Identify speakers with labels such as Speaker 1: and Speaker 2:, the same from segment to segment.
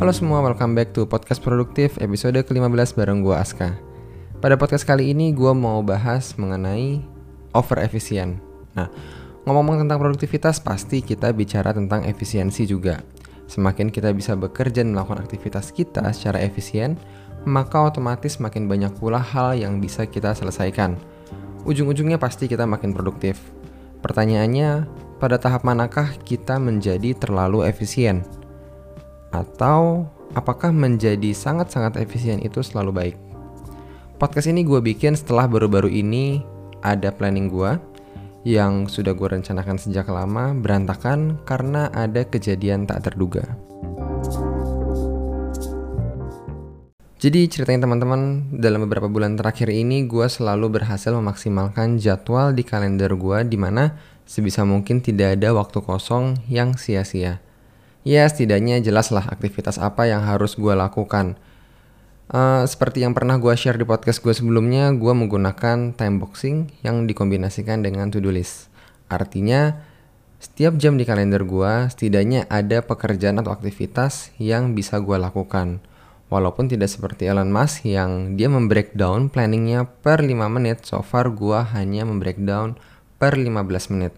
Speaker 1: Halo semua, welcome back to Podcast Produktif episode ke-15 bareng gue Aska. Pada podcast kali ini gue mau bahas mengenai over efisien. Nah, ngomong-ngomong tentang produktivitas pasti kita bicara tentang efisiensi juga. Semakin kita bisa bekerja dan melakukan aktivitas kita secara efisien, maka otomatis makin banyak pula hal yang bisa kita selesaikan. Ujung-ujungnya pasti kita makin produktif. Pertanyaannya, pada tahap manakah kita menjadi terlalu efisien? Atau apakah menjadi sangat-sangat efisien itu selalu baik? Podcast ini gue bikin setelah baru-baru ini ada planning gue yang sudah gue rencanakan sejak lama berantakan karena ada kejadian tak terduga. Jadi ceritain teman-teman, dalam beberapa bulan terakhir ini gue selalu berhasil memaksimalkan jadwal di kalender gue di mana sebisa mungkin tidak ada waktu kosong yang sia-sia. Ya setidaknya jelaslah aktivitas apa yang harus gue lakukan. Uh, seperti yang pernah gue share di podcast gue sebelumnya, gue menggunakan time boxing yang dikombinasikan dengan to-do list. Artinya, setiap jam di kalender gue, setidaknya ada pekerjaan atau aktivitas yang bisa gue lakukan. Walaupun tidak seperti Elon Musk yang dia membreakdown planningnya per 5 menit, so far gua hanya membreakdown per 15 menit.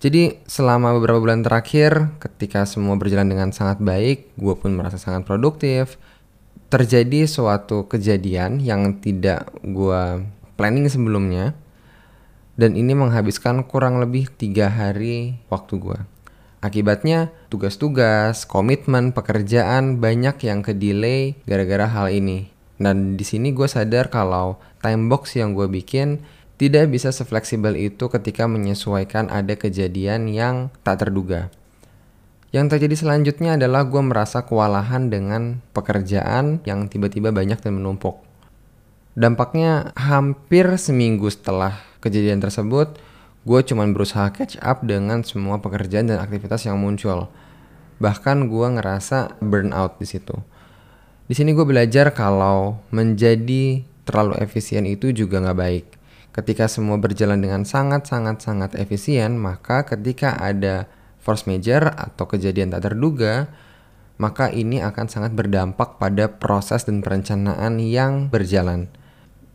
Speaker 1: Jadi selama beberapa bulan terakhir ketika semua berjalan dengan sangat baik, gue pun merasa sangat produktif. Terjadi suatu kejadian yang tidak gue planning sebelumnya dan ini menghabiskan kurang lebih tiga hari waktu gue. Akibatnya tugas-tugas, komitmen, pekerjaan banyak yang ke delay gara-gara hal ini. Dan di sini gue sadar kalau time box yang gue bikin tidak bisa sefleksibel itu ketika menyesuaikan ada kejadian yang tak terduga. Yang terjadi selanjutnya adalah gue merasa kewalahan dengan pekerjaan yang tiba-tiba banyak dan menumpuk. Dampaknya hampir seminggu setelah kejadian tersebut, gue cuman berusaha catch up dengan semua pekerjaan dan aktivitas yang muncul. Bahkan gue ngerasa burnout di situ. Di sini gue belajar kalau menjadi terlalu efisien itu juga nggak baik. Ketika semua berjalan dengan sangat-sangat-sangat efisien, maka ketika ada force major atau kejadian tak terduga, maka ini akan sangat berdampak pada proses dan perencanaan yang berjalan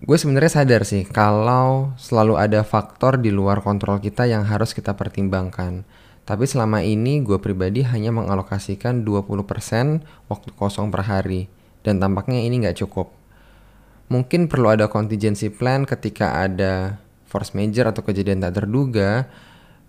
Speaker 1: gue sebenarnya sadar sih kalau selalu ada faktor di luar kontrol kita yang harus kita pertimbangkan. Tapi selama ini gue pribadi hanya mengalokasikan 20% waktu kosong per hari. Dan tampaknya ini nggak cukup. Mungkin perlu ada contingency plan ketika ada force major atau kejadian tak terduga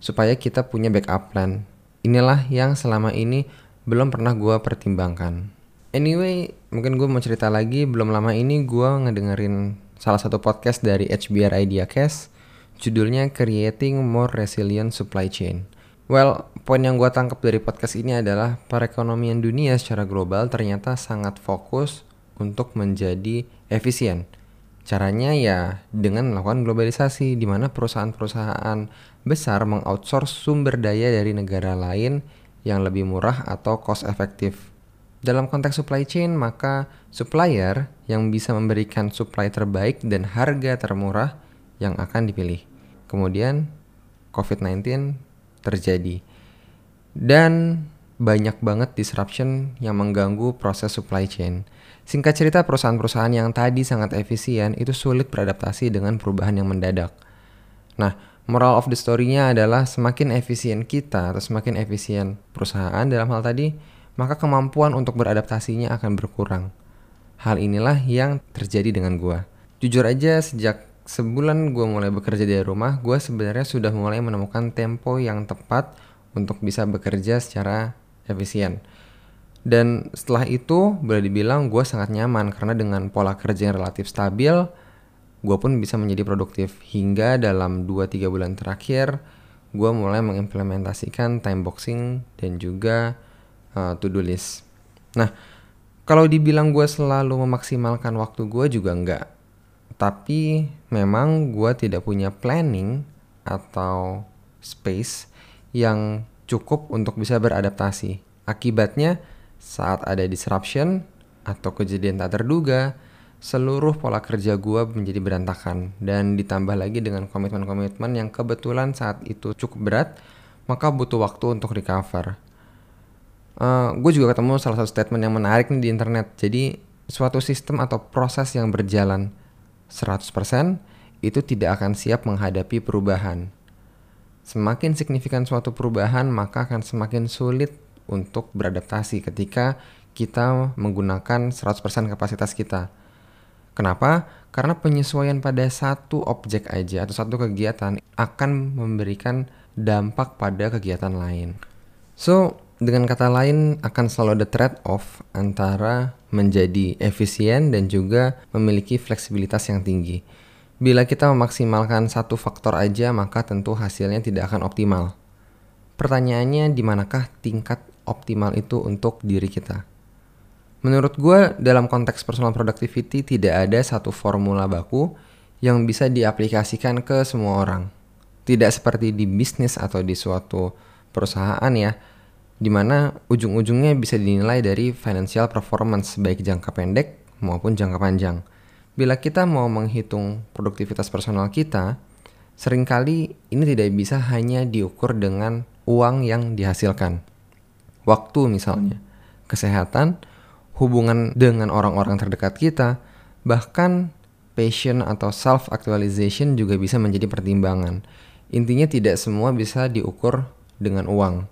Speaker 1: supaya kita punya backup plan. Inilah yang selama ini belum pernah gue pertimbangkan. Anyway, mungkin gue mau cerita lagi, belum lama ini gue ngedengerin salah satu podcast dari HBR Ideacast, judulnya Creating More Resilient Supply Chain. Well, poin yang gue tangkap dari podcast ini adalah perekonomian dunia secara global ternyata sangat fokus untuk menjadi efisien. Caranya ya dengan melakukan globalisasi di mana perusahaan-perusahaan besar mengoutsource sumber daya dari negara lain yang lebih murah atau cost efektif dalam konteks supply chain, maka supplier yang bisa memberikan supply terbaik dan harga termurah yang akan dipilih. Kemudian COVID-19 terjadi. Dan banyak banget disruption yang mengganggu proses supply chain. Singkat cerita, perusahaan-perusahaan yang tadi sangat efisien itu sulit beradaptasi dengan perubahan yang mendadak. Nah, moral of the story-nya adalah semakin efisien kita atau semakin efisien perusahaan dalam hal tadi, maka kemampuan untuk beradaptasinya akan berkurang. Hal inilah yang terjadi dengan gue. Jujur aja sejak sebulan gue mulai bekerja dari rumah, gue sebenarnya sudah mulai menemukan tempo yang tepat untuk bisa bekerja secara efisien. Dan setelah itu boleh dibilang gue sangat nyaman karena dengan pola kerja yang relatif stabil, gue pun bisa menjadi produktif. Hingga dalam 2-3 bulan terakhir, gue mulai mengimplementasikan time boxing dan juga uh, to-do list. Nah, kalau dibilang gue selalu memaksimalkan waktu gue juga enggak. Tapi memang gue tidak punya planning atau space yang cukup untuk bisa beradaptasi. Akibatnya saat ada disruption atau kejadian tak terduga, seluruh pola kerja gue menjadi berantakan dan ditambah lagi dengan komitmen-komitmen yang kebetulan saat itu cukup berat, maka butuh waktu untuk recover. Uh, gue juga ketemu salah satu statement yang menarik nih di internet. Jadi suatu sistem atau proses yang berjalan 100% itu tidak akan siap menghadapi perubahan. Semakin signifikan suatu perubahan, maka akan semakin sulit untuk beradaptasi ketika kita menggunakan 100% kapasitas kita. Kenapa? Karena penyesuaian pada satu objek aja atau satu kegiatan akan memberikan dampak pada kegiatan lain. So, dengan kata lain akan selalu ada trade-off antara menjadi efisien dan juga memiliki fleksibilitas yang tinggi. Bila kita memaksimalkan satu faktor aja, maka tentu hasilnya tidak akan optimal. Pertanyaannya, di manakah tingkat optimal itu untuk diri kita? Menurut gue, dalam konteks personal productivity tidak ada satu formula baku yang bisa diaplikasikan ke semua orang. Tidak seperti di bisnis atau di suatu perusahaan ya, di mana ujung-ujungnya bisa dinilai dari financial performance baik jangka pendek maupun jangka panjang. Bila kita mau menghitung produktivitas personal kita, sering kali ini tidak bisa hanya diukur dengan uang yang dihasilkan. Waktu misalnya, kesehatan, hubungan dengan orang-orang terdekat kita, bahkan passion atau self actualization juga bisa menjadi pertimbangan. Intinya tidak semua bisa diukur dengan uang.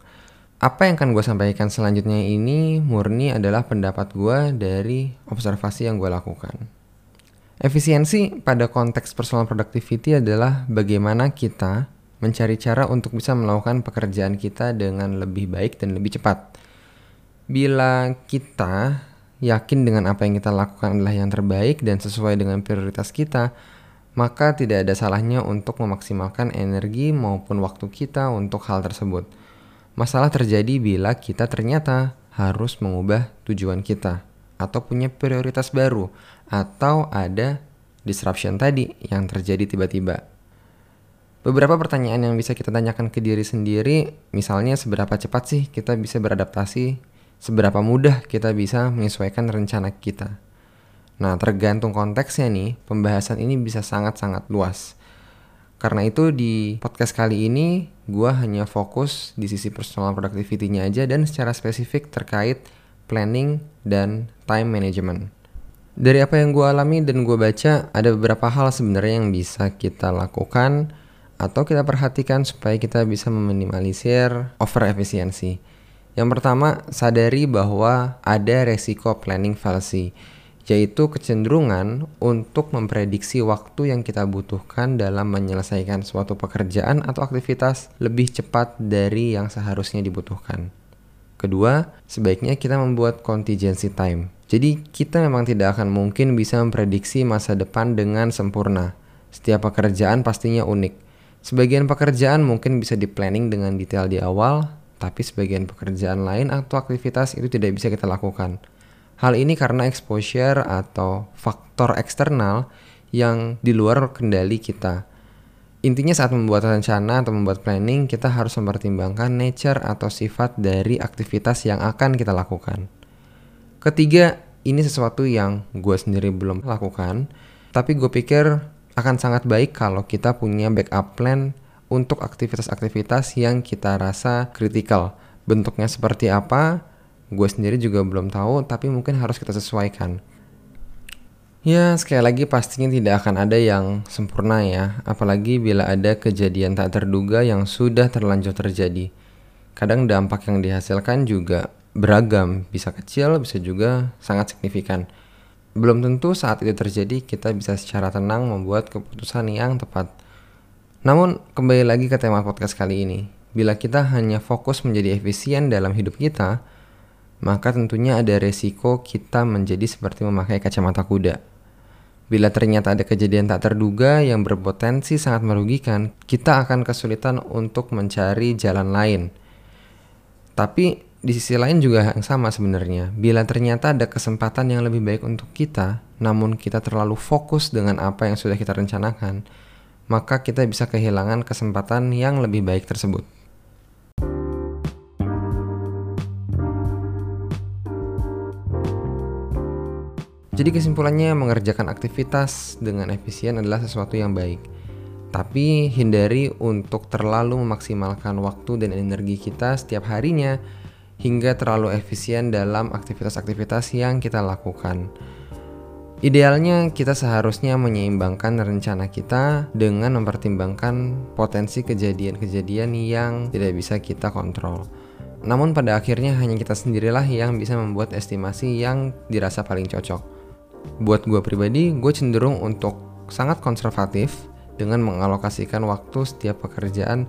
Speaker 1: Apa yang akan gue sampaikan selanjutnya ini murni adalah pendapat gue dari observasi yang gue lakukan. Efisiensi pada konteks personal productivity adalah bagaimana kita mencari cara untuk bisa melakukan pekerjaan kita dengan lebih baik dan lebih cepat. Bila kita yakin dengan apa yang kita lakukan adalah yang terbaik dan sesuai dengan prioritas kita, maka tidak ada salahnya untuk memaksimalkan energi maupun waktu kita untuk hal tersebut. Masalah terjadi bila kita ternyata harus mengubah tujuan kita atau punya prioritas baru atau ada disruption tadi yang terjadi tiba-tiba. Beberapa pertanyaan yang bisa kita tanyakan ke diri sendiri, misalnya seberapa cepat sih kita bisa beradaptasi seberapa mudah kita bisa menyesuaikan rencana kita. Nah, tergantung konteksnya nih, pembahasan ini bisa sangat-sangat luas. Karena itu di podcast kali ini, gue hanya fokus di sisi personal productivity-nya aja dan secara spesifik terkait planning dan time management. Dari apa yang gue alami dan gue baca, ada beberapa hal sebenarnya yang bisa kita lakukan atau kita perhatikan supaya kita bisa meminimalisir over efisiensi. Yang pertama, sadari bahwa ada resiko planning fallacy, yaitu kecenderungan untuk memprediksi waktu yang kita butuhkan dalam menyelesaikan suatu pekerjaan atau aktivitas lebih cepat dari yang seharusnya dibutuhkan. Kedua, sebaiknya kita membuat contingency time. Jadi, kita memang tidak akan mungkin bisa memprediksi masa depan dengan sempurna. Setiap pekerjaan pastinya unik. Sebagian pekerjaan mungkin bisa di-planning dengan detail di awal, tapi sebagian pekerjaan lain atau aktivitas itu tidak bisa kita lakukan. Hal ini karena exposure atau faktor eksternal yang di luar kendali kita. Intinya saat membuat rencana atau membuat planning, kita harus mempertimbangkan nature atau sifat dari aktivitas yang akan kita lakukan. Ketiga, ini sesuatu yang gue sendiri belum lakukan, tapi gue pikir akan sangat baik kalau kita punya backup plan untuk aktivitas-aktivitas yang kita rasa kritikal. Bentuknya seperti apa, gue sendiri juga belum tahu, tapi mungkin harus kita sesuaikan. Ya, sekali lagi pastinya tidak akan ada yang sempurna ya, apalagi bila ada kejadian tak terduga yang sudah terlanjur terjadi. Kadang dampak yang dihasilkan juga beragam, bisa kecil, bisa juga sangat signifikan. Belum tentu saat itu terjadi kita bisa secara tenang membuat keputusan yang tepat. Namun, kembali lagi ke tema podcast kali ini. Bila kita hanya fokus menjadi efisien dalam hidup kita, maka tentunya ada resiko kita menjadi seperti memakai kacamata kuda. Bila ternyata ada kejadian tak terduga yang berpotensi sangat merugikan, kita akan kesulitan untuk mencari jalan lain. Tapi di sisi lain juga yang sama sebenarnya. Bila ternyata ada kesempatan yang lebih baik untuk kita, namun kita terlalu fokus dengan apa yang sudah kita rencanakan, maka kita bisa kehilangan kesempatan yang lebih baik tersebut. Jadi kesimpulannya mengerjakan aktivitas dengan efisien adalah sesuatu yang baik. Tapi hindari untuk terlalu memaksimalkan waktu dan energi kita setiap harinya hingga terlalu efisien dalam aktivitas-aktivitas yang kita lakukan. Idealnya kita seharusnya menyeimbangkan rencana kita dengan mempertimbangkan potensi kejadian-kejadian yang tidak bisa kita kontrol. Namun pada akhirnya hanya kita sendirilah yang bisa membuat estimasi yang dirasa paling cocok. Buat gue pribadi, gue cenderung untuk sangat konservatif dengan mengalokasikan waktu setiap pekerjaan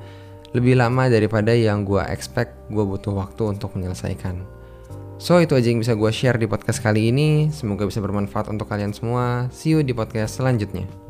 Speaker 1: lebih lama daripada yang gue expect gue butuh waktu untuk menyelesaikan. So itu aja yang bisa gue share di podcast kali ini. Semoga bisa bermanfaat untuk kalian semua. See you di podcast selanjutnya.